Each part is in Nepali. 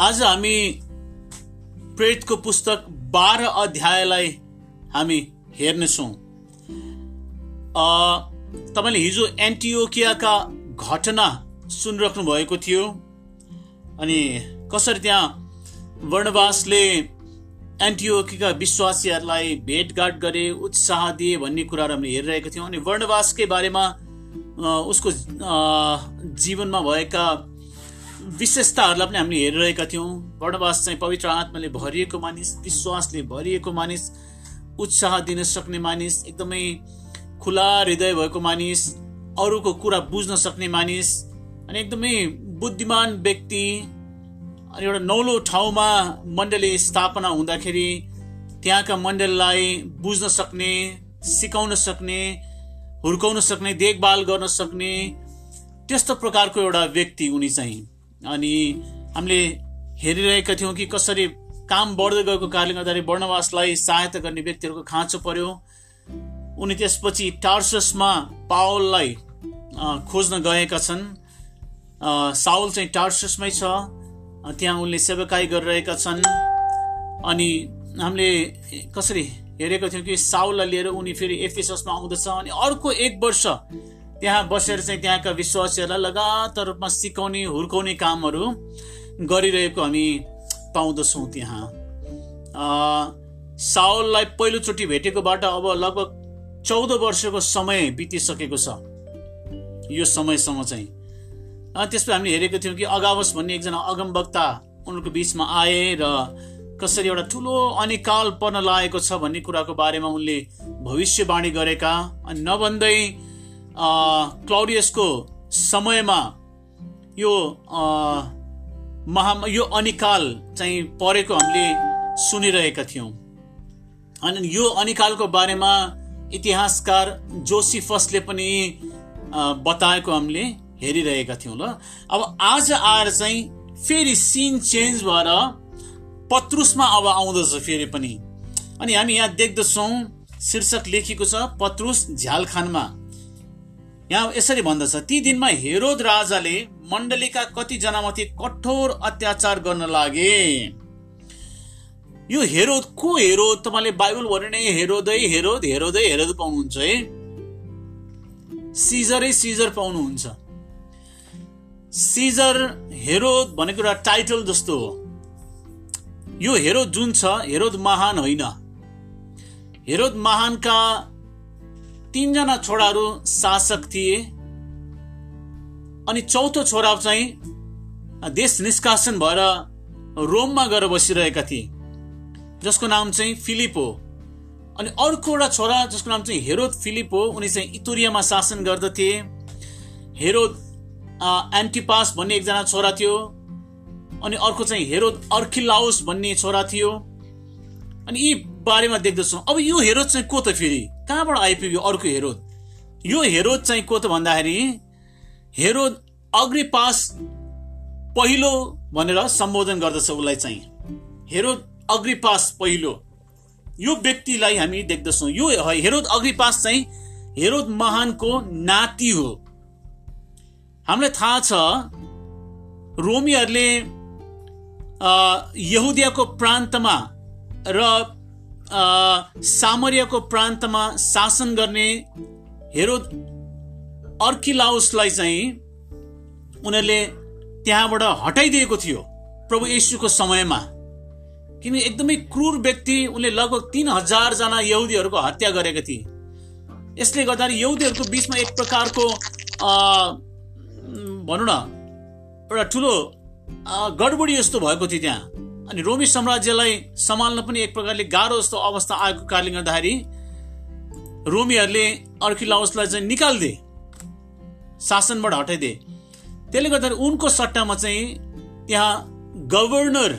आज हामी प्रेतको पुस्तक बाह्र अध्यायलाई हामी हेर्नेछौँ। तपाईँले हिजो एन्टिओकियाका घटना सुनिराख्नु भएको थियो अनि कसरी त्यहाँ वर्णवासले एन्टिओकीका विश्वासीहरूलाई भेटघाट गरे उत्साह दिए भन्ने कुराहरू हामीले हेरिरहेका थियौँ। अनि वर्णवासकै बारेमा उसको जीवनमा भएका विशेषताहरूलाई पनि हामीले हेरिरहेका थियौँ। वर्णवास चाहिँ पवित्र आत्माले भरिएको मानिस विश्वासले भरिएको मानिस उत्साह दिन सक्ने मानिस एकदमै खुला हृदय भएको मानिस अरूको कुरा बुझ्न सक्ने मानिस अनि एकदमै बुद्धिमान व्यक्ति अनि एउटा नौलो ठाउँमा मण्डली स्थापना हुँदाखेरि त्यहाँका मण्डललाई बुझ्न सक्ने सिकाउन सक्ने हुर्काउन सक्ने देखभाल गर्न सक्ने त्यस्तो प्रकारको एउटा व्यक्ति उनी चाहिँ। अनि हामीले हेरिरहेका थियौँ कि कसरी काम बढ्दै गएको कारणले गर्दाखेरि वर्णवासलाई सहायता गर्ने व्यक्तिहरूको खाँचो पर्यो। उनी त्यसपछि टार्ससमा पावललाई खोज्न गएका छन्। साउल चाहिँ टार्ससमै छ। त्यहाँ उनले सेवाकाई गरिरहेका छन्। अनि हामीले कसरी हेरेको थियौँ कि साउललाई लिएर उनी फेरि एफएसएसमा आउँदछ। अनि अर्को एक वर्ष त्यहाँ बसेर चाहिँ त्यहाँका विश्वासीहरूलाई लगातार रूपमा सिकाउने हुर्काउने कामहरू गरिरहेको हामी पाउँदछौँ त्यहाँ। साउललाई पहिलोचोटि भेटेकोबाट अब लगभग चौध वर्षको समय बितिसकेको छ। यो समयसम्म चाहिँ। त्यसपछि हामीले हेरेको थियौँ कि अगावस भन्ने एकजना अगमवक्ता उनीहरूको बिचमा आए र कसरी एउटा ठुलो अनिकाल पर्न लागेको छ भन्ने कुराको बारेमा उनले भविष्यवाणी गरेका। अनि नभन्दै क्लाउडियसको समयमा यो महा यो अनिकाल चाहिँ परेको हामीले सुनिरहेका थियौँ। अनि यो अनिकालको बारेमा इतिहासकार जोसिफसले पनि बताएको हामीले हेरिरहेका थियौँ ल। अब आज आएर चाहिँ फेरि सिन चेन्ज भएर पत्रुसमा अब आउँदछ फेरि पनि। अनि हामी यहाँ देख्दछौँ शीर्षक लेखिएको छ पत्रुस झ्यालखानमा। यहाँ यसरी भन्दछ ती दिनमा हेरोद राजाले मण्डलीका कतिजनामाथि कठोर अत्याचार गर्न लागे। यो हेरोद को हेरोद? तपाईँले बाइबल भन्यो नै हेरोदै हेरोद हेरोदै हेरोद पाउनुहुन्छ है। सिजरै सिजर पाउनुहुन्छ। सिजर हेरोद भनेको एउटा टाइटल जस्तो हो। यो हेरोद जुन छ हेरोद महान होइन। हेरोद महानका तिनजना छोराहरू शासक थिए। अनि चौथो छोरा चाहिँ देश निष्कासन भएर रोममा गएर बसिरहेका थिए जसको नाम चाहिँ फिलिप। हो अनि अर्को एउटा छोरा जसको नाम चाहिँ हेरोद फिलिप हो उनी चाहिँ इतोरियामा शासन गर्दथे। हेरोद एन्टिपास भन्ने एकजना छोरा थियो। अनि अर्को चाहिँ हेरोद अर्खिलाउस भन्ने छोरा थियो। अनि यी बारेमा देख्दछौँ अब यो हेरोद चाहिँ को त फेरि? कहाँबाट आइपुग्यो अर्को हेरोद यो हेरोद चाहिँ को त भन्दाखेरि हेरोद अग्रिपास पहिलो भनेर सम्बोधन गर्दछ उसलाई चाहिँ। हेरोद अग्रिपास पहिलो। यो व्यक्तिलाई हामी देख्दछौँ यो हेरोद अग्रिपास चाहिँ हेरोद महानको नाति हो। हामीलाई थाहा छ रोमीहरूले यहुदियाको प्रान्तमा र सामरियाको प्रान्तमा शासन गर्ने हेरो अर्किलाउसलाई चाहिँ उनीहरूले त्यहाँबाट हटाइदिएको थियो प्रभु येसुको समयमा। किन एकदमै क्रूर व्यक्ति उनले लगभग तिन हजारजना यहुदीहरूको हत्या गरेका थिए। यसले गर्दाखेरि यहुदीहरूको बिचमा एक प्रकारको भनौँ न एउटा ठुलो गडबडी जस्तो भएको थियो त्यहाँ। अनि रोमी साम्राज्यलाई सम्हाल्न पनि एक प्रकारले गाह्रो जस्तो अवस्था आएको कारणले गर्दाखेरि रोमीहरूले अर्किलाउसलाई चाहिँ निकालिदिए शासनबाट हटाइदिए। त्यसले गर्दाखेरि उनको सट्टामा चाहिँ त्यहाँ गभर्नर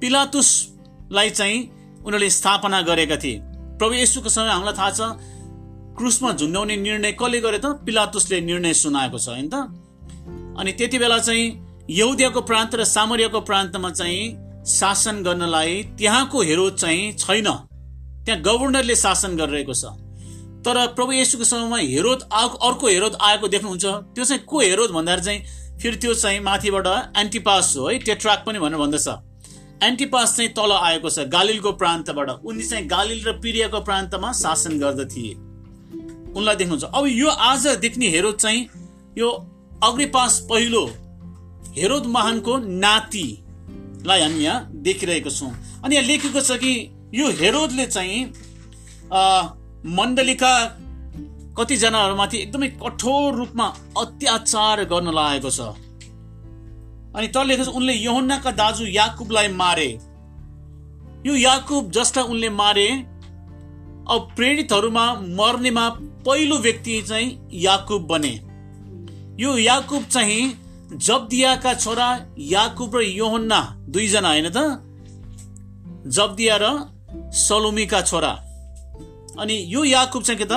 पिलातुसलाई चाहिँ उनीहरूले स्थापना गरेका थिए। प्रभु यसुको समय हामीलाई थाहा छ क्रुसमा झुन्ड्याउने निर्णय कसले गरे त? पिलातुसले निर्णय सुनाएको छ होइन त? अनि त्यति बेला चाहिँ यहुदियाको प्रान्त र सामरियाको प्रान्तमा चाहिँ शासन गर्नलाई त्यहाँको हेरोद चाहिँ छैन। त्यहाँ गभर्नरले शासन गरिरहेको छ। तर प्रभु येसुको समयमा हेरोद अर्को हेरोद आएको देख्नुहुन्छ। त्यो चाहिँ को हेरोद भन्दाखेरि चाहिँ फेरि त्यो चाहिँ माथिबाट एन्टिपास हो है टेट्राक पनि भनेर भन्दछ। एन्टिपास चाहिँ तल आएको छ गालिलको प्रान्तबाट। उनी चाहिँ गालिल र पिरियाको प्रान्तमा शासन गर्दथे। उनलाई देख्नुहुन्छ। अब यो आज देख्ने हेरोद चाहिँ यो अग्रिपास पहिलो हेरोद महानको नातिलाई हामी यहाँ देखिरहेको छौँ। अनि यहाँ लेखेको छ कि यो हेरोदले चाहिँ मण्डलीका कतिजनाहरूमाथि एकदमै कठोर रूपमा अत्याचार गर्न लागेको छ। अनि त लेखेको छ उनले यहुन्नाका दाजु याकुबलाई मारे। यो याकुब जसलाई उनले मारे अब प्रेरितहरूमा मर्नेमा पहिलो व्यक्ति चाहिँ याकुब बने। यो याकुब चाहिँ जब्दियाका छोरा याकुब र योहन्ना दुईजना होइन त? जब्दिया र सलोमीका छोरा। अनि यो याकुब चाहिँ के त?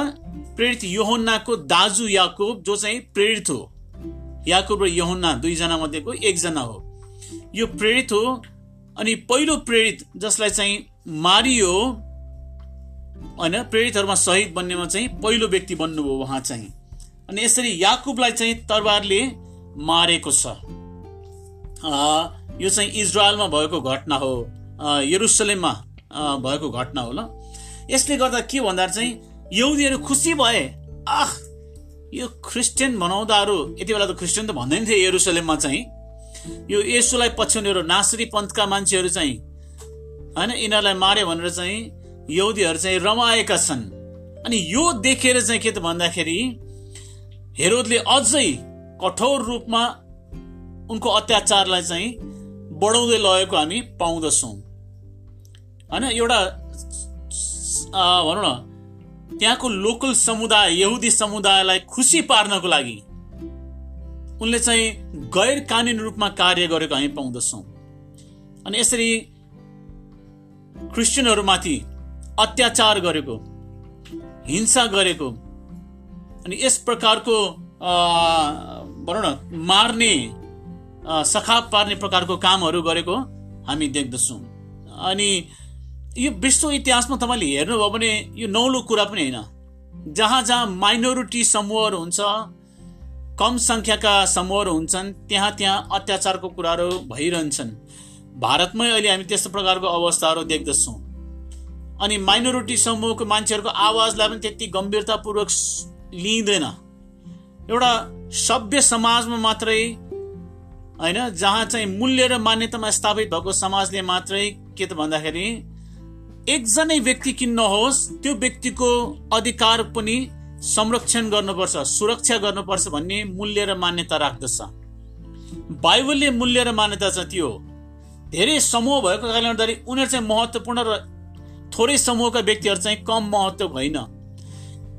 प्रेरित योहन्नाको दाजु याकुब जो चाहिँ प्रेरित हो। याकुब र योहन्ना दुईजना मध्येको एकजना हो। यो प्रेरित हो अनि पहिलो प्रेरित जसलाई चाहिँ मारियो होइन प्रेरितहरूमा शहीद बन्नेमा चाहिँ पहिलो व्यक्ति बन्नुभयो उहाँ चाहिँ। अनि यसरी याकुबलाई चाहिँ तरबारले मारेको छ। यो चाहिँ इजरायलमा भएको घटना हो। यरुसलेममा भएको घटना हो ल। यसले गर्दा के भन्दा चाहिँ यहुदीहरू खुसी भए आह यो क्रिस्चियन भनाउँदाहरू यति बेला त क्रिस्चियन त भन्दैन थिए यरुसलेममा चाहिँ। यो यसोलाई पछ्याउनेहरू नासरी पन्थका मान्छेहरू चाहिँ होइन यिनीहरूलाई मारे भनेर चाहिँ यहुदीहरू चाहिँ रमाएका छन्। अनि यो देखेर चाहिँ के त भन्दाखेरि हेरोदले अझै कठोर रूपमा उनको अत्याचारलाई चाहिँ बढाउँदै लगेको हामी पाउँदछौँ। होइन एउटा भनौँ न त्यहाँको लोकल समुदाय यहुदी समुदायलाई खुसी पार्नको लागि उनले चाहिँ गैर कानुनी रूपमा कार्य गरेको हामी पाउँदछौँ। अनि यसरी क्रिस्चियनहरूमाथि अत्याचार गरेको हिंसा गरेको अनि यस प्रकारको भनौँ न मार्ने सखाप पार्ने प्रकारको कामहरू गरेको हामी देख्दछौँ। अनि यो विश्व इतिहासमा तपाईँले हेर्नुभयो भने यो नौलो कुरा पनि होइन। जहाँ जहाँ माइनोरिटी समूहहरू हुन्छ कम सङ्ख्याका समूहहरू हुन्छन् त्यहाँ त्यहाँ अत्याचारको कुराहरू भइरहन्छन्। भारतमै अहिले हामी त्यस्तो प्रकारको अवस्थाहरू देख्दछौँ। अनि माइनोरिटी समूहको मान्छेहरूको आवाजलाई पनि त्यति गम्भीरतापूर्वक लिइँदैन। एउटा सभ्य समाजमा मात्रै होइन जहाँ चाहिँ मूल्य र मान्यतामा स्थापित भएको समाजले मात्रै के त भन्दाखेरि एकजनै व्यक्ति किन्न होस् त्यो व्यक्तिको अधिकार पनि संरक्षण गर्नुपर्छ सुरक्षा गर्नुपर्छ भन्ने मूल्य र मान्यता राख्दछ। बाइबलले मूल्य र मान्यता चाहिँ त्यो धेरै समूह भएको कारणले गर्दाखेरि उनीहरू चाहिँ महत्त्वपूर्ण र थोरै समूहका व्यक्तिहरू चाहिँ कम महत्त्व होइन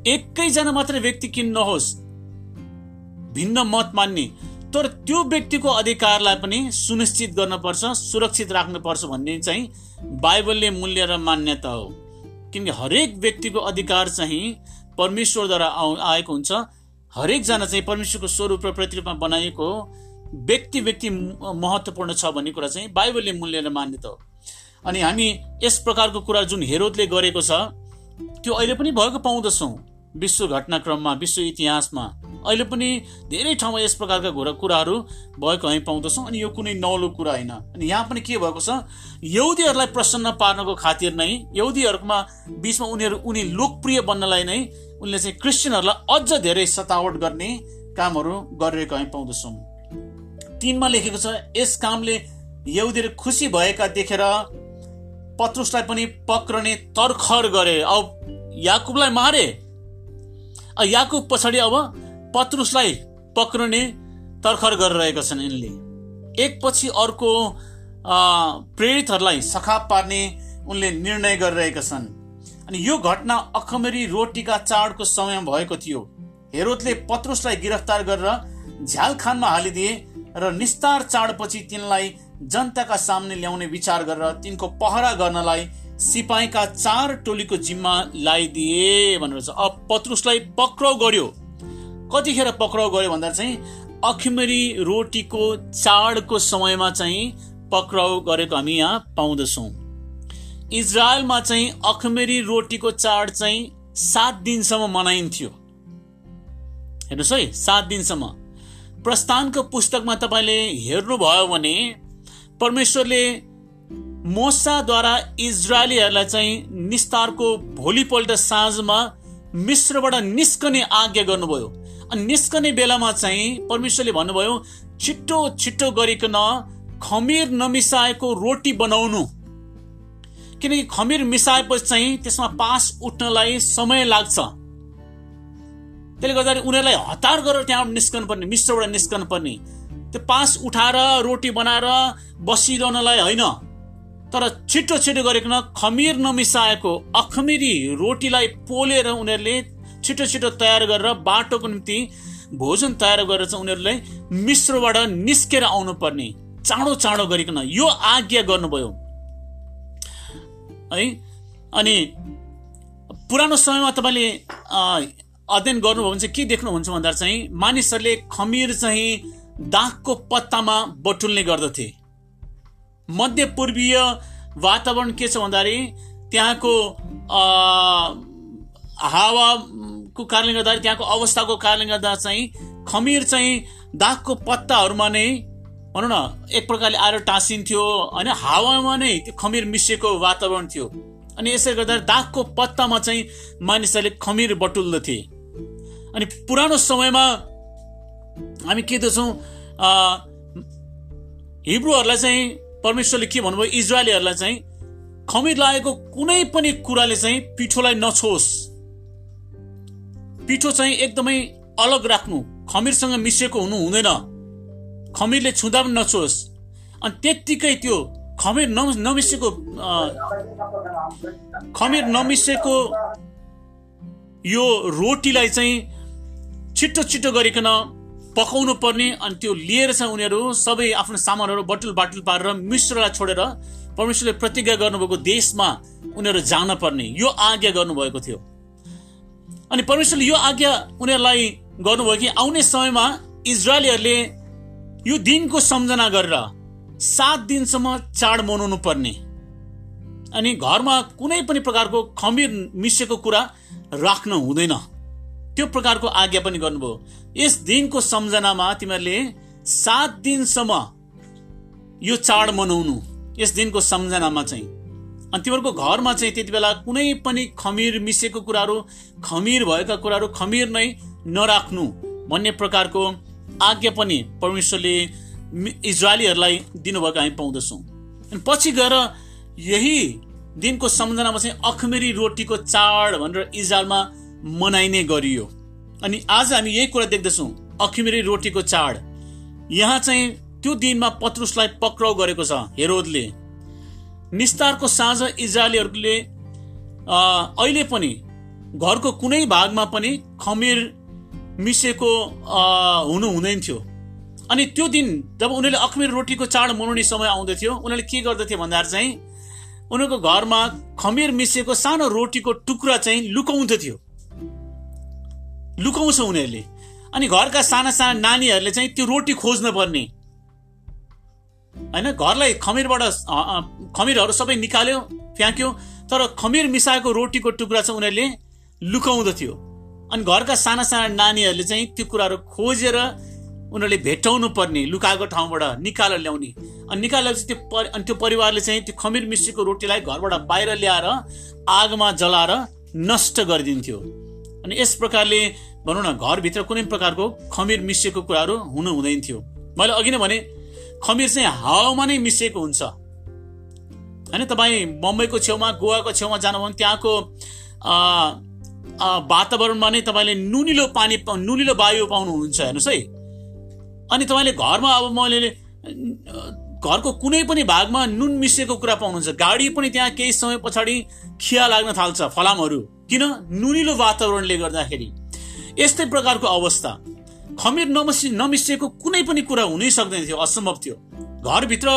एकैजना मात्र व्यक्ति किन्न होस् भिन्न मत मान्ने। तर त्यो व्यक्तिको अधिकारलाई पनि सुनिश्चित गर्नुपर्छ सुरक्षित राख्नुपर्छ भन्ने चाहिँ बाइबलले मूल्य र मान्यता हो। किनकि हरेक व्यक्तिको अधिकार चाहिँ परमेश्वरद्वारा आएको हुन्छ। हरेकजना चाहिँ परमेश्वरको स्वरूप र प्रतिरूपमा बनाइएको व्यक्ति व्यक्ति महत्त्वपूर्ण छ भन्ने कुरा चाहिँ बाइबलले मूल्य र मान्यता हो। अनि हामी यस प्रकारको कुरा जुन हेरोदले गरेको छ त्यो अहिले पनि भएको पाउँदछौँ। विश्व घटनाक्रममा विश्व इतिहासमा। अहिले पनि धेरै ठाउँमा यस प्रकारका घुरा कुराहरू भएको हामी पाउँदछौँ अनि यो कुनै नौलो कुरा होइन। अनि यहाँ पनि के भएको छ? यहुदीहरूलाई प्रसन्न पार्नको खातिर नै यहुदीहरूकोमा बिचमा उनीहरू उनी लोकप्रिय बन्नलाई नै उनले चाहिँ क्रिस्चियनहरूलाई अझ धेरै सतावट गर्ने कामहरू गरिरहेको हामी पाउँदछौँ। तिनमा लेखेको छ यस कामले यहुदीहरू खुसी भएका देखेर पत्रुसलाई पनि पक्रने तर्खर गरे। अब याकुबलाई मारे। याकुब पछाडि अब पत्रुसलाई पक्रने तर्खर गरिरहेका छन् यिनले। एकपछि अर्को प्रेरितहरूलाई सखाप पार्ने उनले निर्णय गरिरहेका छन्। अनि यो घटना अखमेरी रोटीका चाडको समयमा भएको थियो। हेरोदले पत्रुसलाई गिरफ्तार गरेर झ्यालखानमा हालिदिए र निस्तार चाडपछि तिनलाई जनताका सामने ल्याउने विचार गरेर तिनको पहरा गर्नलाई सिपाहीका चार टोलीको जिम्मा लगाइदिए भनेर चाहिँ अब पत्रुसलाई पक्राउ गर्यो। कतिखेर पक्राउ गर्यो भन्दा चाहिँ अखिमेरी रोटीको चाडको समयमा चाहिँ पक्राउ गरेको हामी यहाँ पाउँदछौँ। इजरायलमा चाहिँ अखमेरी रोटीको चाड चाहिँ सात दिनसम्म मनाइन्थ्यो। हेर्नुहोस् है सात दिनसम्म। प्रस्थानको पुस्तकमा तपाईँले हेर्नुभयो भने परमेश्वरले मोसाद्वारा इजरायलीहरूलाई चाहिँ निस्तारको भोलिपल्ट साँझमा मिश्रबाट निस्कने आज्ञा गर्नुभयो। अनि निस्कने बेलामा चाहिँ परमेश्वरले भन्नुभयो छिट्टो छिट्टो गरिकन खमिर नमिसाएको रोटी बनाउनु। किनकि खमिर मिसाएपछि चाहिँ त्यसमा पास उठ्नलाई समय लाग्छ। त्यसले गर्दाखेरि उनीहरूलाई हतार गरेर त्यहाँबाट निस्कनु पर्ने मिश्रबाट निस्कनु पर्ने त्यो पास उठाएर रोटी बनाएर बसिरहनलाई होइन। तर छिटो छिटो गरिकन खमिर नमिसाएको अखमिरी रोटीलाई पोलेर उनीहरूले छिटो छिटो तयार गरेर बाटोको निम्ति भोजन तयार गरेर चाहिँ उनीहरूलाई मिश्रबाट निस्केर आउनु पर्ने चाँडो चाँडो गरिकन यो आज्ञा गर्नुभयो। है? अनि पुरानो समयमा तपाईँले अध्ययन गर्नुभयो भने चाहिँ के देख्नुहुन्छ भन्दा चाहिँ मानिसहरूले खमिर चाहिँ दागको पत्तामा बटुल्ने गर्दथे। मध्य पूर्वीय वातावरण के छ भन्दाखेरि त्यहाँको हावाको कारणले गर्दाखेरि त्यहाँको अवस्थाको कारणले गर्दा चाहिँ खमिर चाहिँ दागको पत्ताहरूमा नै भनौँ न एक प्रकारले आएर टाँसिन्थ्यो होइन हावामा नै त्यो खमिर मिसिएको वातावरण थियो। अनि यसले गर्दा दागको पत्तामा चाहिँ मानिसहरूले खमिर बटुल्दथे। अनि पुरानो समयमा हामी के देख्छौँ हिब्रूहरूलाई चाहिँ परमेश्वरले के भन्नुभयो? इजरायलीहरूलाई चाहिँ खमिर लागेको कुनै पनि कुराले चाहिँ पिठोलाई नछोस्। पिठो चाहिँ एकदमै अलग राख्नु खमिरसँग मिसिएको हुनु हुँदैन। खमिरले छुँदा पनि नछोस्। अनि त्यत्तिकै त्यो खमिर नमिसेको खमिर नमिसेको यो रोटीलाई चाहिँ छिट्टो छिट्टो गरिकन पकाउनु पर्ने अनि त्यो लिएर चाहिँ उनीहरू सबै आफ्नो सामानहरू बटुल बाटुल पारेर मिश्रलाई छोडेर परमेश्वरले प्रतिज्ञा गर्नुभएको देशमा उनीहरू जान पर्ने। यो आज्ञा गर्नुभएको थियो। अनि परमेश्वरले यो आज्ञा उनीहरूलाई गर्नुभयो कि आउने समयमा इजरायलीहरूले यो दिनको सम्झना गरेर सात दिनसम्म चाड मनाउनु पर्ने। अनि घरमा कुनै पनि प्रकारको खमिर मिसिएको कुरा राख्न हुँदैन। त्यो प्रकारको आज्ञा पनि गर्नुभयो। यस दिनको सम्झनामा तिमीहरूले सात दिनसम्म यो चाड मनाउनु। यस दिनको सम्झनामा चाहिँ। अनि तिमीहरूको घरमा चाहिँ त्यति बेला कुनै पनि खमिर मिसिएको कुराहरू खमिर भएका कुराहरू खमिर नै नराख्नु भन्ने प्रकारको आज्ञा पनि परमेश्वरले इजरायलीहरूलाई दिनुभएको हामी पाउँदछौँ। अनि पछि गएर यही दिनको सम्झनामा चाहिँ अखमेरी रोटीको चाड भनेर इजरायलमा मनाइने गरियो। अनि आज हामी यही कुरा देख्दछौँ अखिमेरी रोटीको चाड। यहाँ चाहिँ त्यो दिनमा पत्रुसलाई पक्राउ गरेको छ हेरोदले। निस्तारको साँझ इजरायलीहरूले अहिले पनि घरको कुनै भागमा पनि खमिर मिसेको हुनु हुँदैन थियो। अनि त्यो दिन जब उनीहरूले अखमिर रोटीको चाड मनाउने समय आउँदथ्यो उनीहरूले के गर्दथे भन्दाखेरि चाहिँ उनीहरूको घरमा खमिर मिसिएको सानो रोटीको टुक्रा चाहिँ लुकाउँदथ्यो लुकाउँछ उनीहरूले। अनि घरका साना साना नानीहरूले चाहिँ त्यो रोटी खोज्न पर्ने। होइन घरलाई खमिरबाट खमिरहरू सबै निकाल्यो फ्याँक्यो तर खमिर मिसाएको रोटीको टुक्रा चाहिँ उनीहरूले लुकाउँदथ्यो अनि घरका साना साना नानीहरूले चाहिँ त्यो कुराहरू खोजेर उनीहरूले भेटाउनु पर्ने लुकाएको ठाउँबाट निकालेर ल्याउने। अनि निकालेर त्यो अनि त्यो परिवारले चाहिँ त्यो खमिर मिसिएको रोटीलाई घरबाट बाहिर ल्याएर आगमा जलाएर नष्ट गरिदिन्थ्यो। अनि यस प्रकारले भनौँ न घरभित्र कुनै प्रकारको खमिर मिसिएको कुराहरू हुनु हुँदैन थियो। मैले अघि नै भने खमिर चाहिँ हावामा नै मिसिएको हुन्छ। होइन तपाईँ बम्बईको छेउमा गोवाको छेउमा जानुभयो भने त्यहाँको वातावरणमा नै तपाईँले नुनिलो पानी नुनिलो वायु पाउनुहुन्छ हेर्नुहोस् है। अनि तपाईँले घरमा अब मैले घरको कुनै पनि भागमा नुन मिसिएको कुरा पाउनुहुन्छ। गाडी पनि त्यहाँ केही समय पछाडि खिया लाग्न थाल्छ फलामहरू। किन नुनिलो वातावरणले गर्दाखेरि? यस्तै प्रकारको अवस्था। खमिर नमिसि नमिसिएको कुनै पनि कुरा हुनै सक्दैन थियो असम्भव थियो। घरभित्र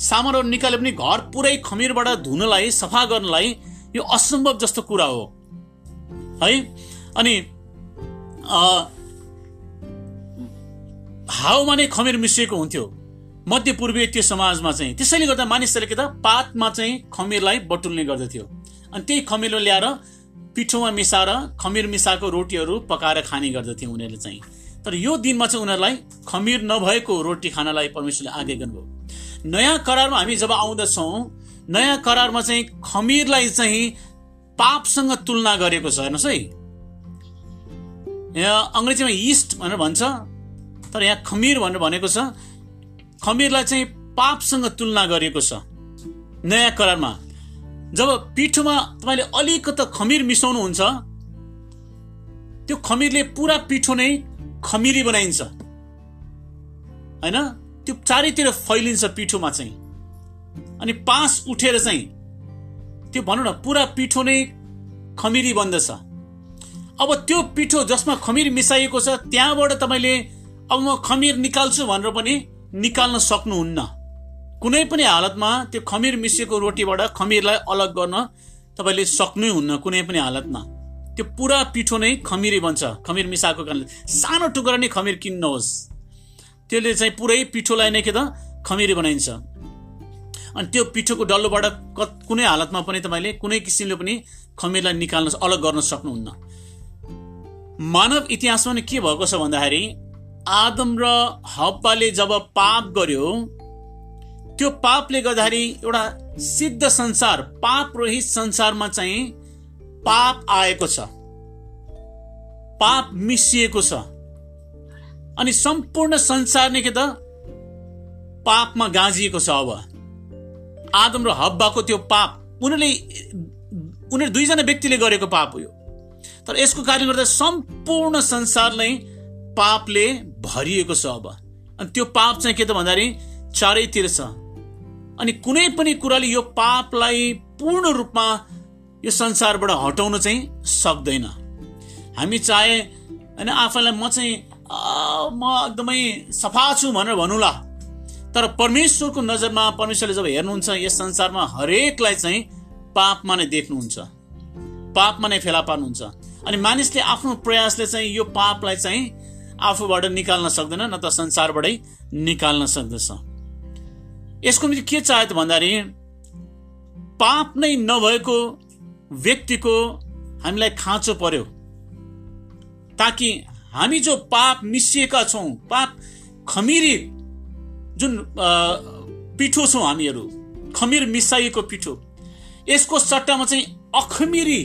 सामानहरू निकाले पनि घर पुरै खमिरबाट धुनलाई सफा गर्नलाई यो असम्भव जस्तो कुरा हो। है? अनि हाउमा नै खमिर मिसिएको हुन्थ्यो। मध्य पूर्वीय त्यो समाजमा चाहिँ। त्यसैले गर्दा मानिसहरूले के त पातमा चाहिँ खमिरलाई बटुल्ने गर्दथ्यो। अनि त्यही खमिरले ल्याएर पिठोमा मिसाएर खमिर मिसाएको रोटीहरू पकाएर खाने गर्दथे उनीहरूले चाहिँ। तर यो दिनमा चाहिँ उनीहरूलाई खमिर नभएको रोटी खानलाई परमेश्वरले आज्ञा गर्नुभयो। नयाँ करारमा हामी जब आउँदछौँ नयाँ करारमा चाहिँ खमिरलाई चाहिँ पापसँग तुलना गरेको छ हेर्नुहोस् है। यहाँ अङ्ग्रेजीमा इस्ट भनेर भन्छ तर यहाँ खमिर भनेर भनेको छ खमिरलाई चाहिँ पापसँग तुलना गरिएको छ। नयाँ करारमा जब पिठोमा तपाईँले अलिकति खमिर मिसाउनुहुन्छ त्यो खमिरले पुरा पिठो नै खमिरी बनाइन्छ। होइन? त्यो चारैतिर फैलिन्छ पिठोमा चाहिँ। अनि पास उठेर चाहिँ त्यो भनौँ न पुरा पिठो नै खमिरी बन्दछ। अब त्यो पिठो जसमा खमिर मिसाइएको छ त्यहाँबाट तपाईँले अब म खमिर निकाल्छु भनेर पनि निकाल्न सक्नुहुन्न। कुनै पनि हालतमा त्यो खमिर मिसिएको रोटीबाट खमिरलाई अलग गर्न तपाईँले सक्नै हुन्न कुनै पनि हालतमा। त्यो पुरा पिठो नै खमिरी बन्छ खमिर मिसाएको कारणले। सानो टुक्रा नै खमिर किन्नुहोस्। त्यसले चाहिँ पुरै पिठोलाई नै के त खमिरी बनाइन्छ। अनि त्यो पिठोको डल्लोबाट कुनै हालतमा पनि तपाईँले कुनै किसिमले पनि खमिरलाई निकाल्न अलग गर्न सक्नुहुन्न। मानव इतिहासमा के भएको छ भन्दाखेरि आदम र हप्पाले जब पाप गर्यो त्यो पापले गर्दाखेरि एउटा सिद्ध संसार पाप रहित संसारमा चाहिँ पाप आएको छ। पाप मिसिएको छ। अनि सम्पूर्ण संसार नै के त? पापमा गाँजिएको छ अब। आदम र हब्बाको त्यो पाप उनीहरूले उनीहरू दुईजना व्यक्तिले गरेको पाप हो यो। तर यसको कारणले गर्दा सम्पूर्ण संसार नै पापले भरिएको छ अब। अनि त्यो पाप चाहिँ के त भन्दाखेरि चारैतिर छ। अनि कुनै पनि कुराले यो पापलाई पूर्ण रूपमा यो संसारबाट हटाउन चाहिँ सक्दैन। हामी चाहे होइन आफैलाई म चाहिँ म एकदमै सफा छु भनेर भनौँला तर परमेश्वरको नजरमा परमेश्वरले जब हेर्नुहुन्छ यस संसारमा हरेकलाई चाहिँ पापमा नै देख्नुहुन्छ पापमा नै फेला पार्नुहुन्छ। अनि मानिसले आफ्नो प्रयासले चाहिँ यो पापलाई चाहिँ आफूबाट निकाल्न सक्दैन न त संसारबाटै निकाल्न सक्दछ। यसको निम्ति के चाह्यो त भन्दाखेरि पाप नै नभएको व्यक्तिको हामीलाई खाँचो पर्यो। ताकि हामी जो पाप मिसिएका छौँ पाप खमिरी जुन पिठो छौँ हामीहरू खमिर मिसाइएको पिठो यसको सट्टामा चाहिँ अखमिरी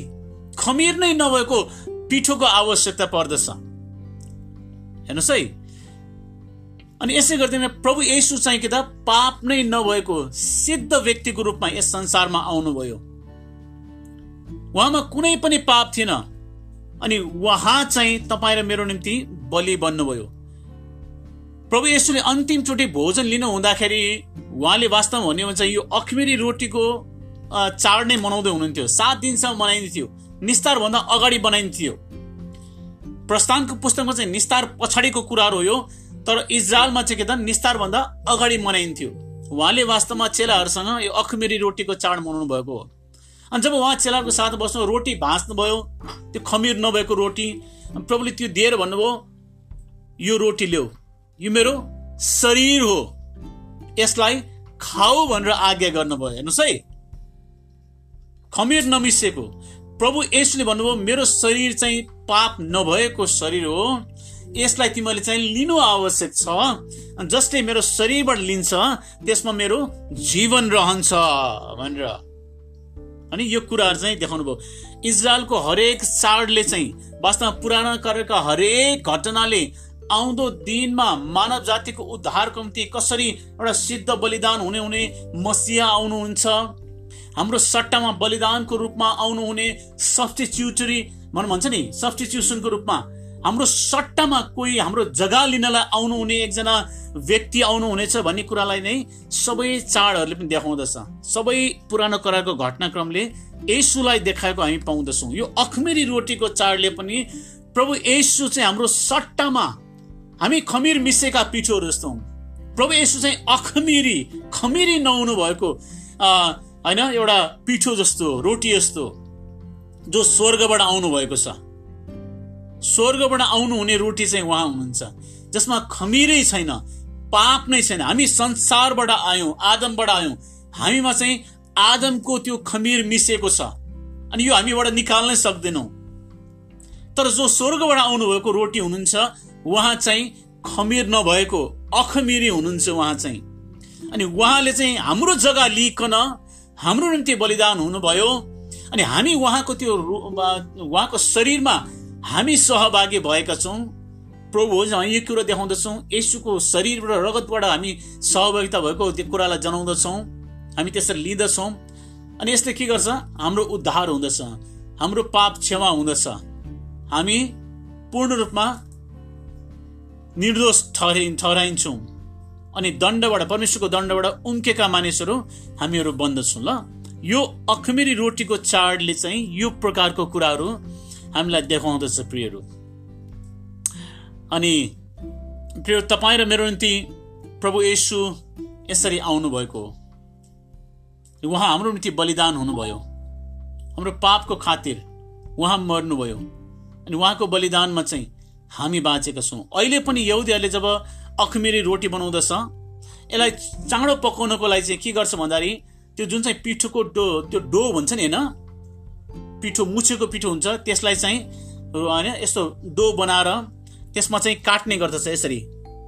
खमिर नै नभएको पिठोको आवश्यकता पर्दछ। हेर्नुहोस् है अनि यसै गर्दैन प्रभु येसु चाहिँ कि त पाप नै नभएको सिद्ध व्यक्तिको रूपमा यस संसारमा आउनुभयो। उहाँमा कुनै पनि पाप थिएन। अनि उहाँ चाहिँ तपाईँ र मेरो निम्ति बलि बन्नुभयो। प्रभु यसुले अन्तिमचोटि भोजन लिनु हुँदाखेरि उहाँले वास्तवमा भन्यो भने चाहिँ यो अखमेरी रोटीको चाड नै मनाउँदै हुनुहुन्थ्यो। सात दिनसम्म मनाइन्थ्यो। निस्तारभन्दा अगाडि बनाइन्थ्यो। प्रस्थानको पुस्तकमा चाहिँ निस्तार पछाडिको कुराहरू हो यो। तर इजरायलमा चाहिँ के त निस्तारभन्दा अगाडि मनाइन्थ्यो। उहाँले वास्तवमा चेलाहरूसँग यो अखमेरी रोटीको चाड मनाउनु भएको हो। अनि जब उहाँ चेलाहरूको साथ बस्नु रोटी भाँच्नुभयो त्यो खमिर नभएको रोटी प्रभुले त्यो दिएर भन्नुभयो यो रोटी ल्याऊ। यो मेरो शरीर हो। यसलाई खाऊ भनेर आज्ञा गर्नुभयो। हेर्नुहोस् है। खमिर नमिसेको। प्रभु यसले भन्नुभयो मेरो शरीर चाहिँ पाप नभएको शरीर हो। यसलाई तिमीले चाहिँ लिनु आवश्यक छ। जसले मेरो शरीरबाट लिन्छ त्यसमा मेरो जीवन रहन्छ भनेर। अनि यो कुराहरू चाहिँ देखाउनु भयो इजरायलको हरेक चाडले चाहिँ वास्तवमा पुराना गरेका हरेक घटनाले आउँदो दिनमा मानव जातिको उद्धारको निम्ति कसरी एउटा सिद्ध बलिदान हुने हुने मसिया आउनुहुन्छ हाम्रो सट्टामा बलिदानको रूपमा आउनुहुने सब्सटिच्युटरी भनौँ भन्छ नि सब्सटिच्युसनको रूपमा हाम्रो सट्टामा कोही हाम्रो जग्गा लिनलाई आउनुहुने एकजना व्यक्ति आउनुहुनेछ भन्ने कुरालाई नै सबै चाडहरूले पनि देखाउँदछ। सबै पुरानो करारको घटनाक्रमले यसुलाई देखाएको हामी पाउँदछौँ। यो अखमेरी रोटीको चाडले पनि प्रभु यसु चाहिँ हाम्रो सट्टामा हामी खमिर मिसेका पिठोहरू जस्तो प्रभु यसो चाहिँ अखमिरी खमिरी नहुनु भएको होइन एउटा पिठो जस्तो रोटी जस्तो जो स्वर्गबाट आउनु भएको छ। स्वर्गबाट आउनु हुने रोटी चाहिँ उहाँ हुनुहुन्छ जसमा खमिरै छैन पाप नै छैन। हामी संसारबाट आयौँ आदमबाट आयौँ। हामीमा चाहिँ आदमको त्यो खमिर मिसेको छ। अनि यो हामीबाट निकाल्नै सक्दैनौँ। तर जो स्वर्गबाट आउनुभएको रोटी हुनुहुन्छ उहाँ चाहिँ खमिर नभएको अखमिरी हुनुहुन्छ उहाँ चाहिँ। अनि उहाँले चाहिँ हाम्रो जग्गा लिइकन हाम्रो निम्ति बलिदान हुनुभयो। अनि हामी उहाँको त्यो उहाँको शरीरमा हामी सहभागी भएका छौँ। प्रभु हो हामी यो कुरो देखाउँदछौँ। यसुको र रगतबाट हामी सहभागिता भएको त्यो कुरालाई जनाउँदछौँ। हामी त्यसरी लिँदछौँ। अनि यसले के गर्छ? हाम्रो उद्धार हुँदछ। हाम्रो पाप क्षमा हुँदछ। हामी पूर्ण रूपमा निर्दोष ठहरि ठहराइन्छौँ। अनि दण्डबाट परमेश्वरको दण्डबाट उम्केका मानिसहरू हामीहरू बन्दछौँ ल। यो अखमेरी रोटीको चाडले चाहिँ यो प्रकारको कुराहरू हामीलाई देखाउँदछ प्रियहरू। अनि प्रिय तपाईँ र मेरो निम्ति प्रभु येसु यसरी आउनुभएको उहाँ हाम्रो निम्ति बलिदान हुनुभयो। हाम्रो पापको खातिर उहाँ मर्नुभयो। अनि उहाँको बलिदानमा चाहिँ हामी बाँचेका छौँ। अहिले पनि यहुदीहरूले जब अखमेरी रोटी बनाउँदछ यसलाई चाँडो पकाउनको लागि चाहिँ के गर्छ भन्दाखेरि त्यो जुन चाहिँ पिठोको डो त्यो डो हुन्छ नि होइन पिठो मुछेको पिठो हुन्छ त्यसलाई चाहिँ होइन यस्तो डो बनाएर त्यसमा चाहिँ काट्ने गर्दछ यसरी।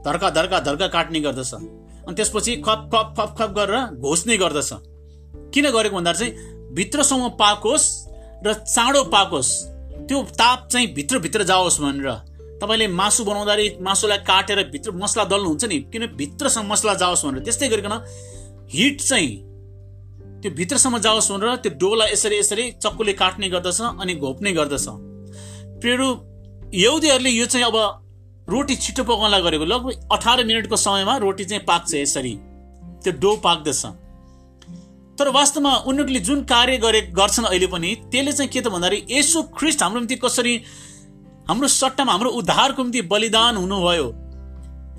धर्का धर्का धर्का काट्ने गर्दछ। अनि त्यसपछि खप खप खप खप गरेर घोच्ने गर्दछ। किन गरेको भन्दा चाहिँ भित्रसम्म पाकोस् र चाँडो पाकोस्। त्यो ताप चाहिँ भित्रभित्र जाओस् भनेर। तपाईँले मासु बनाउँदाखेरि मासुलाई काटेर भित्र मसला दल्नुहुन्छ नि किन भित्रसम्म मसला जाओस् भनेर। त्यस्तै गरिकन हिट चाहिँ त्यो भित्रसम्म जाओस् भनेर त्यो डोलाई यसरी यसरी चक्कुले काट्ने गर्दछ अनि घोप्ने गर्दछ। प्रेरु यौदीहरूले यो चाहिँ अब रोटी छिटो पकाउनलाई गरेको लगभग अठार मिनटको समयमा रोटी चाहिँ पाक्छ यसरी। त्यो डो पाक्दछ। तर वास्तवमा उनीहरूले जुन कार्य गरे गर्छन् अहिले पनि त्यसले चाहिँ के त भन्दाखेरि यसो ख्रिस्ट हाम्रो निम्ति कसरी हाम्रो सट्टामा हाम्रो उद्धारको निम्ति बलिदान हुनुभयो।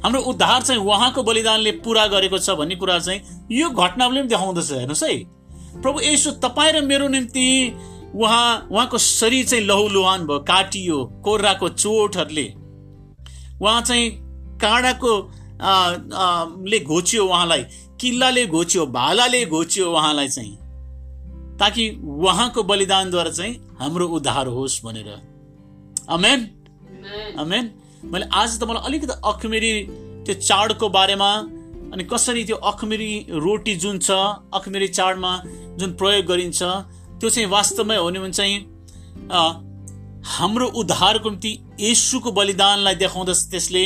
हाम्रो उद्धार चाहिँ उहाँको बलिदानले पुरा गरेको छ भन्ने कुरा चाहिँ यो घटनाले पनि देखाउँदछ हेर्नुहोस् है। प्रभु यसो तपाईँ र मेरो निम्ति उहाँ उहाँको शरीर चाहिँ लहुलुहान भयो काटियो कोर्राको चोटहरूले। उहाँ चाहिँ काँडाको ले घोचियो उहाँलाई किल्लाले घोचियो भालाले घोचियो उहाँलाई चाहिँ। ताकि उहाँको बलिदानद्वारा चाहिँ हाम्रो उद्धार होस् भनेर। अमेन अमेन मैले आज तपाईँलाई अलिकति अखमेरी त्यो चाडको बारेमा अनि कसरी त्यो अखमेरी रोटी जुन छ अखमेरी चाडमा जुन प्रयोग गरिन्छ त्यो चाहिँ वास्तवमै हो भने चाहिँ हाम्रो उद्धारको निम्ति यसुको बलिदानलाई देखाउँदछ त्यसले।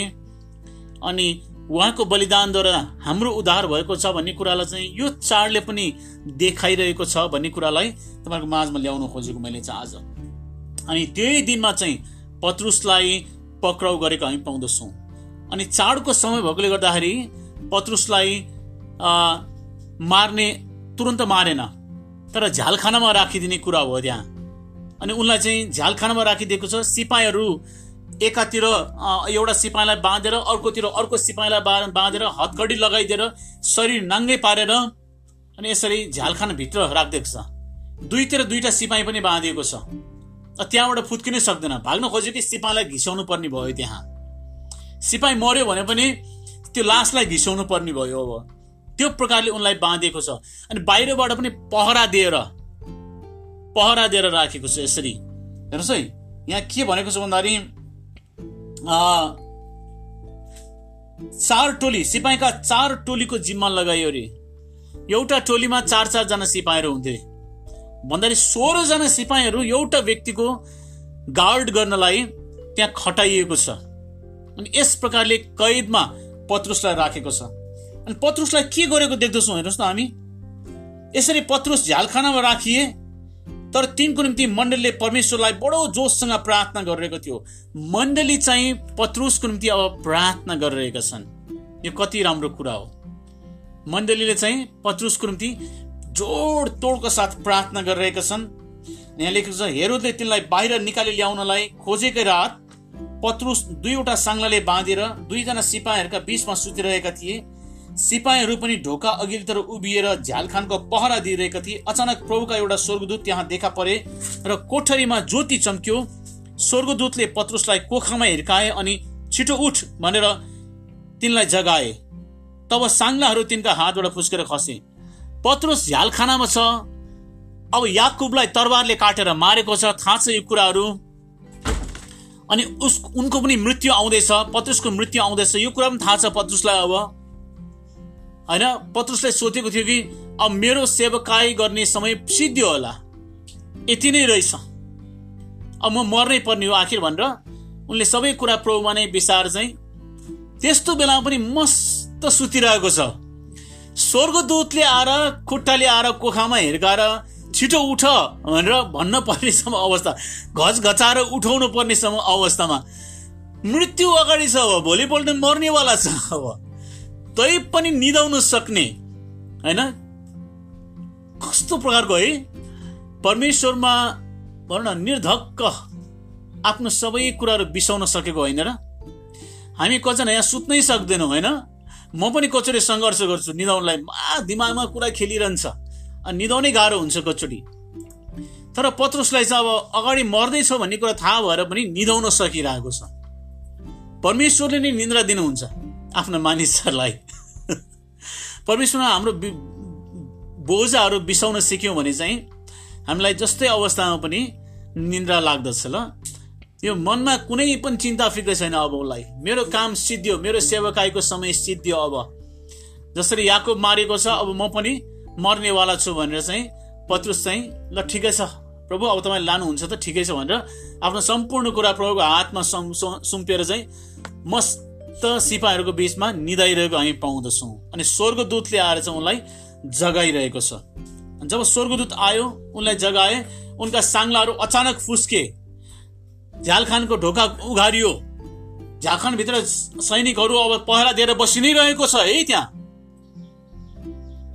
अनि उहाँको बलिदानद्वारा हाम्रो उद्धार भएको छ भन्ने कुरालाई चाहिँ यो चाडले पनि देखाइरहेको छ भन्ने कुरालाई तपाईँको माझमा ल्याउनु खोजेको मैले चाहिँ आज। अनि त्यही दिनमा चाहिँ पत्रुसलाई पक्राउ गरेको हामी पाउँदछौँ। अनि चाडको समय भएकोले गर्दाखेरि पत्रुसलाई मार्ने तुरन्त मारेन तर झ्यालखानामा राखिदिने कुरा हो त्यहाँ। अनि उनलाई चाहिँ झ्यालखानामा राखिदिएको छ सिपाहीहरू एकातिर एउटा सिपाहीलाई बाँधेर अर्कोतिर अर्को सिपाहीलाई बाँधेर हतकडी लगाइदिएर शरीर नाङ्गै पारेर अनि यसरी झ्यालखानाभित्र राखिदिएको छ। दुईतिर दुईटा सिपाही पनि बाँधिएको छ। त्यहाँबाट फुत्किनै सक्दैन। भाग्न खोजेको सिपाहीलाई घिसाउनु पर्ने भयो त्यहाँ। सिपाही मर्यो भने पनि त्यो लासलाई घिसाउनु पर्ने भयो अब। त्यो प्रकारले उनलाई बाँधिएको छ। अनि बाहिरबाट पनि पहरा दिएर पहरा दिएर राखेको छ यसरी। हेर्नुहोस् है यहाँ के भनेको छ भन्दाखेरि चार टोली सिपाहीका चार टोलीको जिम्मा लगाइयो अरे। एउटा टोलीमा चार चारजना सिपाहीहरू हुन्थे। भन्दाखेरि सोह्रजना सिपाहीहरू एउटा व्यक्तिको गार्ड गर्नलाई त्यहाँ खटाइएको छ। अनि यस प्रकारले कैदमा पत्रुसलाई राखेको छ। अनि पत्रुसलाई के गरेको देख्दछौँ हेर्नुहोस् न हामी। यसरी पत्रुस झ्यालखानामा राखिए तर तिनको निम्ति मण्डलीले परमेश्वरलाई बडो जोससँग प्रार्थना गरिरहेको थियो। मण्डली चाहिँ पत्रुसको निम्ति अब प्रार्थना गरिरहेका छन्। यो कति राम्रो कुरा हो। मण्डलीले चाहिँ पत्रुसको निम्ति जोड तोडको साथ प्रार्थना गरिरहेका छन्। यहाँ लेखेको छ हेरोदले तिनलाई बाहिर निकाली ल्याउनलाई खोजेकै रात पत्रुस दुईवटा साङ्लाले बाँधेर दुईजना सिपाहीहरूका बिचमा सुतिरहेका थिए। सिपाहीहरू पनि ढोका अघिल्तिर उभिएर झ्यालखानको पहरा दिइरहेका थिए। अचानक प्रभुका एउटा स्वर्गदूत त्यहाँ देखा परे र कोठरीमा ज्योति चम्क्यो। स्वर्गदूतले पत्रुसलाई कोखामा हिर्काए अनि छिटो उठ भनेर तिनलाई जगाए। तब साङ्लाहरू तिनका हातबाट फुस्केर खसे। पत्रुस झ्यालखानामा छ। अब याकुबलाई तरबारले काटेर मारेको छ थाहा छ यो कुराहरू। अनि उस उनको पनि मृत्यु आउँदैछ पत्रुसको मृत्यु आउँदैछ। यो कुरा पनि थाहा छ पत्रुसलाई अब। होइन? पत्रुसलाई सोधेको थियो कि अब मेरो सेवकाई गर्ने समय सिद्धियो होला। यति नै रहेछ। अब म मर्नै पर्ने हो आखिर भनेर उनले सबै कुरा प्रभुमा नै विचार चाहिँ त्यस्तो बेलामा पनि मस्त सुतिरहेको छ। स्वर्गदूतले आएर खुट्टाले आएर कोखामा हिर्काएर छिटो उठ भनेर भन्न पर्नेसम्म अवस्था घच घचाएर उठाउनु पर्नेसम्म अवस्थामा। मृत्यु अगाडि छ अब भोलिपल्ट मर्नेवाला छ अब। तै पनि निधाउन सक्ने होइन? कस्तो प्रकारको है? परमेश्वरमा भनौँ न निर्धक्क आफ्नो सबै कुराहरू बिसाउन सकेको होइन र? हामी कतिजना यहाँ सुत्नै सक्दैनौँ होइन? म पनि कचोटि सङ्घर्ष गर्छु निधाउनलाई दिमागमा कुरा खेलिरहन्छ। अनि निधाउनै गाह्रो हुन्छ कचोटि तर पत्रुसलाई चाहिँ अब अगाडि मर्दैछ भन्ने कुरा थाहा भएर पनि निधाउन सकिरहेको छ। परमेश्वरले नै निन्द्रा दिनुहुन्छ आफ्नो मानिसहरूलाई। परमेश्वरमा हाम्रो बोझाहरू बिसाउन सिक्यौँ भने चाहिँ हामीलाई जस्तै अवस्थामा पनि निन्द्रा लाग्दछ ल। यो मनमा कुनै पनि चिन्ता फिक्र छैन अब उसलाई। मेरो काम सिद्धियो मेरो सेवकाईको समय सिद्धियो अब। जसरी याको मारेको छ अब म पनि मर्नेवाला छु भनेर चाहिँ पत्रुस चाहिँ ल ठिकै छ प्रभु अब तपाईँले लानुहुन्छ त ठिकै छ भनेर आफ्नो सम्पूर्ण कुरा प्रभुको हातमा सुम्पिएर चाहिँ मस्त सिपाहीहरूको बिचमा निधाइरहेको हामी पाउँदछौँ। अनि स्वर्गदूतले आएर चाहिँ उनलाई जगाइरहेको छ। जब स्वर्गदूत आयो उनलाई जगाए उनका साङ्लाहरू अचानक फुस्के। झ्यालखानको ढोका उघारियो। भित्र सैनिकहरू अब पहरा दिएर बसि नै रहेको छ है त्यहाँ।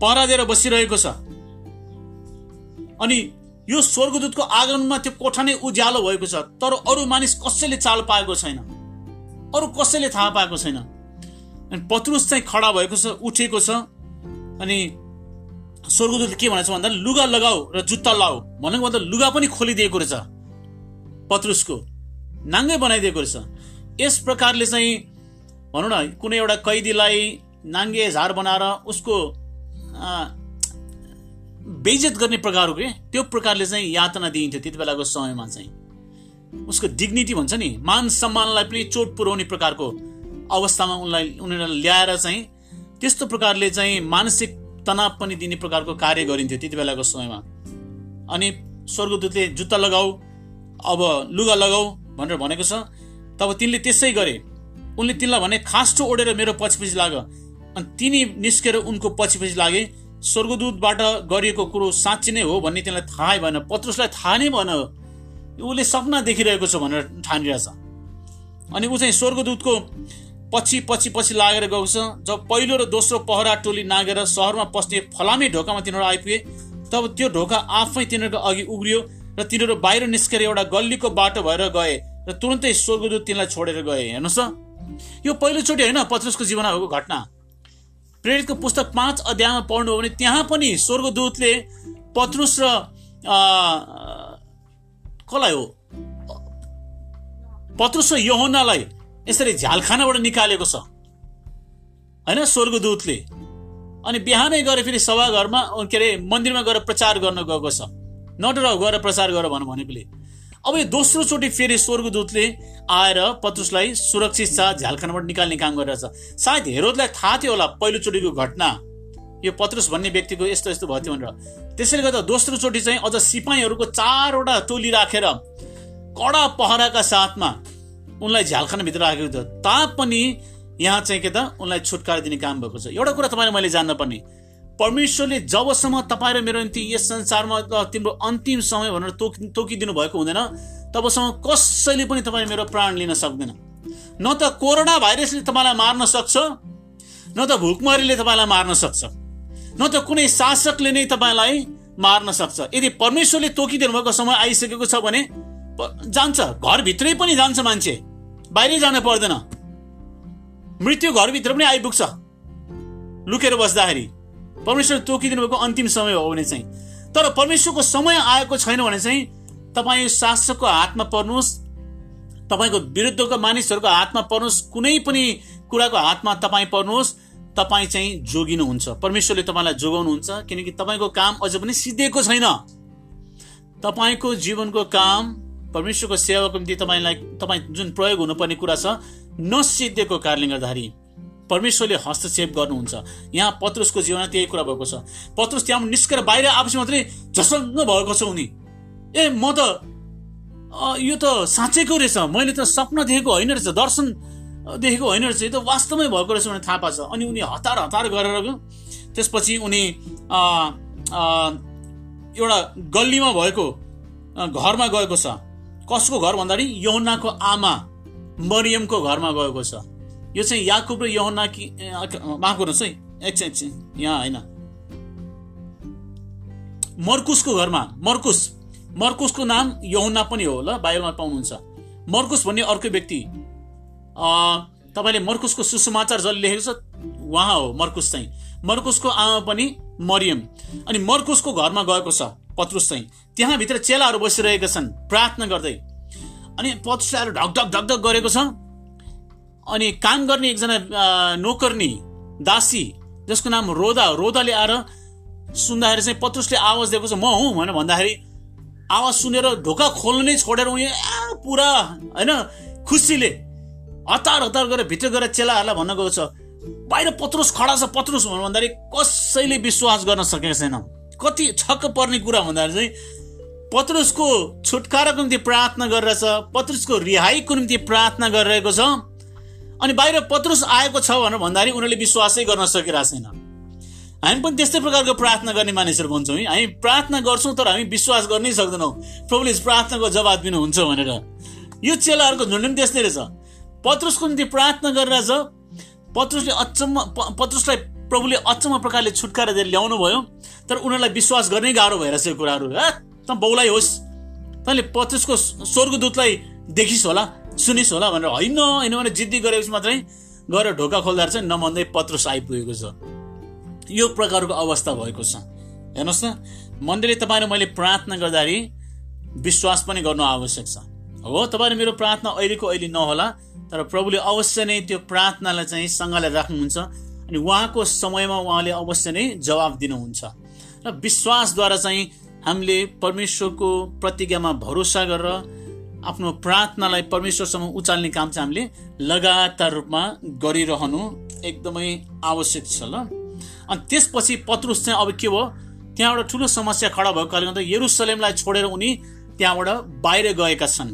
पहरा दिएर बसिरहेको छ। अनि यो स्वर्गदूतको आगमनमा त्यो कोठा नै उज्यालो भएको छ। तर अरू मानिस कसैले चाल पाएको छैन। अरू कसैले थाहा पाएको छैन। अनि पत्रुस चाहिँ खडा भएको छ उठेको छ। अनि स्वर्गदूत के भनेको छ भन्दा लुगा लगाऊ र जुत्ता लाऊ। भनेको भन्दा लुगा पनि खोलिदिएको रहेछ पत्रुसको। नाङ्गै बनाइदिएको रहेछ। यस प्रकारले चाहिँ भनौँ न कुनै एउटा कैदीलाई नाङ्गे झार बनाएर उसको बेइजत गर्ने प्रकारको के? त्यो प्रकारले चाहिँ यातना दिइन्थ्यो त्यति बेलाको समयमा चाहिँ। उसको डिग्निटी भन्छ नि मान सम्मानलाई पनि चोट पुर्याउने प्रकारको अवस्थामा उनलाई उनीहरूलाई ल्याएर चाहिँ त्यस्तो प्रकारले चाहिँ मानसिक तनाव पनि दिने प्रकारको कार्य गरिन्थ्यो त्यति बेलाको समयमा। अनि स्वर्गदूतले जुत्ता लगाऊ अब लुगा लगाऊ भनेर भनेको छ। तब तिनले त्यसै गरे। उनले तिनलाई भने खास्टो ओढेर मेरो पछि पछि लाग। अनि तिनी निस्केर उनको पछि पछि लागे स्वर्गदूतबाट गरिएको कुरो साँच्ची नै हो भन्ने तिनलाई थाहै भएन। पत्रुसलाई थाहा नै भएन। उसले सपना देखिरहेको छ भनेर ठानिरहेछ। अनि ऊ चाहिँ स्वर्गदूतको पछि पछि पछि लागेर गएको छ। जब पहिलो र दोस्रो पहरा टोली नागेर सहरमा पस्ने फलामे ढोकामा तिनीहरू आइपुगे तब त्यो ढोका आफै तिनीहरूको अघि उग्रियो र तिनीहरू बाहिर निस्केर एउटा गल्लीको बाटो भएर गए। र तुरन्तै स्वर्गदूत तिनलाई छोडेर गए हेर्नुहोस् त। यो पहिलोचोटि होइन पत्रुसको जीवनमा भएको घटना। प्रेरितको पुस्तक पाँच अध्यायमा पढ्नु हो भने त्यहाँ पनि स्वर्गदूतले पत्रुस र कसलाई हो? पत्रुस र यहोनालाई यसरी झ्यालखानाबाट निकालेको छ। होइन स्वर्गदूतले। अनि बिहानै गएर फेरि सभाघरमा के अरे मन्दिरमा गएर प्रचार गर्न गएको छ। नडर गएर प्रचार गर भनौँ भनेकोले। अब यो दोस्रो चोटि फेरि स्वर्गदूतले आएर पत्रुसलाई सुरक्षित छ झ्यालखानाबाट निकाल्ने काम गरिरहेछ। सायद हेरोदलाई थाहा थियो होला पहिलोचोटिको घटना। यो पत्रुस भन्ने व्यक्तिको यस्तो यस्तो भयो भनेर। त्यसैले गर्दा दोस्रो चोटि चाहिँ अझ सिपाहीहरूको चारवटा टोली राखेर कडा पहराका साथमा उनलाई झ्यालखानाभित्र राखेको थियो। तापनि यहाँ चाहिँ के त उनलाई छुटकारा दिने काम भएको छ। एउटा कुरा तपाईँले मैले जान्न पर्ने। परमेश्वरले जबसम्म तपाईँ र मेरो निम्ति यस संसारमा तिम्रो अन्तिम समय भनेर तोक तोकिदिनु भएको हुँदैन तबसम्म कसैले पनि तपाईँ मेरो प्राण लिन सक्दैन। न त कोरोना भाइरसले तपाईँलाई मार्न सक्छ न त भुकमरीले तपाईँलाई मार्न सक्छ न त कुनै शासकले नै तपाईँलाई मार्न सक्छ। यदि परमेश्वरले तोकिदिनु भएको समय आइसकेको छ भने जान्छ। घरभित्रै पनि जान्छ मान्छे। बाहिरै जान पर्दैन। मृत्यु घरभित्र पनि आइपुग्छ। लुकेर बस्दाखेरि। परमेश्वर तोकिदिनु भएको? अन्तिम समय हो भने चाहिँ। तर परमेश्वरको समय आएको छैन भने चाहिँ तपाईँ शासकको हातमा पर्नुहोस् तपाईँको विरुद्धको मानिसहरूको हातमा पर्नुहोस् कुनै पनि कुराको हातमा तपाईँ पर्नुहोस् तपाईँ चाहिँ जोगिनुहुन्छ। परमेश्वरले तपाईँलाई जोगाउनुहुन्छ किनकि तपाईँको काम अझ पनि सिद्धिएको छैन। तपाईँको जीवनको काम परमेश्वरको सेवाको निम्ति तपाईँलाई तपाईँ जुन प्रयोग हुनुपर्ने कुरा छ नसिद्धिएको कारणले गर्दाखेरि परमेश्वरले हस्तक्षेप गर्नुहुन्छ। यहाँ पत्रुसको जीवनमा त्यही कुरा भएको छ। पत्रुस त्यहाँ निस्केर बाहिर आएपछि मात्रै झसङ्ग भएको छ उनी। ए म त यो त साँच्चैको रहेछ। मैले त सपना देखेको होइन रहेछ। दर्शन देखेको होइन रहेछ। यो त वास्तवमै भएको रहेछ भने थाहा पाछ अनि उनी हतार हतार गरेर गयो। त्यसपछि उनी एउटा गल्लीमा भएको घरमा गएको छ। कसको घर भन्दाखेरि यौनाको आमा मरियमको घरमा गएको छ। यो चाहिँ याकुब र यहुना कि माफ गर्नुहोस् है एकछिन एकछिन यहाँ होइन। मर्कुसको घरमा मर्कुस मर्कुसको नाम यहुना पनि हो ल बाइबलमा पाउनुहुन्छ। मर्कुस भन्ने अर्को व्यक्ति तपाईँले मर्कुसको सुसमाचार जसले लेखेको छ उहाँ हो मर्कुस चाहिँ। मर्कुसको आमा पनि मरियम। अनि मर्कुसको घरमा गएको छ पत्रुस चाहिँ। त्यहाँभित्र चेलाहरू बसिरहेका छन् प्रार्थना गर्दै। अनि पत्रुसलाई ढक ढक ढक ढक गरेको छ। अनि काम गर्ने एकजना नोकर्नी दासी जसको नाम रोदा रोदाले आएर सुन्दाखेरि चाहिँ पत्रुसले आवाज दिएको छ म हुँ भनेर भन्दाखेरि आवाज सुनेर ढोका खोल्नु नै छोडेर उयो पुरा होइन खुसीले हतार हतार गरेर भित्र गएर चेलाहरूलाई भन्न गएको छ बाहिर पत्रुस खडा छ पत्रुस भनेर भन्दाखेरि कसैले विश्वास गर्न सकेको छैन। कति छक्क पर्ने कुरा भन्दाखेरि चाहिँ पत्रुसको छुटकाराको निम्ति प्रार्थना गरिरहेछ पत्रुसको रिहाईको निम्ति प्रार्थना गरिरहेको छ। अनि बाहिर पत्रुस आएको छ भनेर भन्दाखेरि उनीहरूले विश्वासै गर्न सकिरहेको छैन। हामी पनि त्यस्तै प्रकारको प्रार्थना गर्ने मानिसहरू भन्छौँ है। हामी प्रार्थना गर्छौँ तर हामी विश्वास गर्नै सक्दैनौँ। प्रभुले प्रार्थनाको जवाब दिनुहुन्छ भनेर। यो चेलाहरूको झुन्ड पनि त्यस्तै रहेछ। पत्रुसको निम्ति प्रार्थना गरिरहेछ पत्रुसले अचम्म पत्रुसलाई प्रभुले अचम्म प्रकारले छुटकारा दिएर ल्याउनु भयो तर उनीहरूलाई विश्वास गर्नै गाह्रो भइरहेछ यो कुराहरू। त बौलाई होस्। तैँले पत्रुसको स्वर्गदूतलाई देखिस् होला। सुनिस् होला भनेर होइन होइन भने जिद्दी गरेपछि मात्रै गएर ढोका खोल्दा चाहिँ नमन्दै पत्रुस आइपुगेको छ। यो प्रकारको अवस्था भएको छ। हेर्नुहोस् न मन्दिरले तपाईँले मैले प्रार्थना गर्दाखेरि विश्वास पनि गर्नु आवश्यक छ। हो तपाईँले मेरो प्रार्थना अहिलेको अहिले नहोला तर प्रभुले अवश्य नै त्यो प्रार्थनालाई चाहिँ सँगलाई राख्नुहुन्छ अनि उहाँको समयमा उहाँले अवश्य नै जवाब दिनुहुन्छ। र विश्वासद्वारा चाहिँ हामीले परमेश्वरको प्रतिज्ञामा भरोसा गरेर आफ्नो प्रार्थनालाई परमेश्वरसम्म उचाल्ने काम चाहिँ हामीले लगातार रूपमा गरिरहनु एकदमै आवश्यक छ ल। अनि त्यसपछि पत्रुस चाहिँ अब के भयो? त्यहाँ एउटा ठुलो समस्या खडा भएको कारणले गर्दा यरुसलेमलाई छोडेर उनी त्यहाँबाट बाहिर गएका छन्।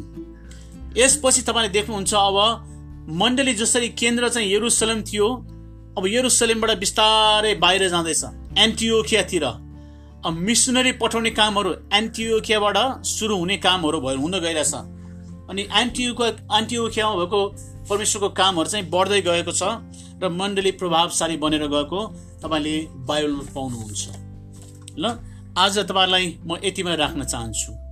यसपछि तपाईँले देख्नुहुन्छ अब मण्डली जसरी केन्द्र चाहिँ यरुसलेम थियो अब यरुसलेमबाट बिस्तारै बाहिर जाँदैछ एन्टियोखियातिर मिसनरी पठाउने कामहरू एन्टियोखियाबाट सुरु हुने कामहरू भयो हुन गइरहेछ। अनि एन्टियुको एन्टियोखियामा भएको परमेश्वरको कामहरू चाहिँ बढ्दै गएको छ र मण्डली प्रभावशाली बनेर गएको तपाईँले बाइबल पाउनुहुन्छ। ल आज तपाईँलाई म यतिमै राख्न चाहन्छु।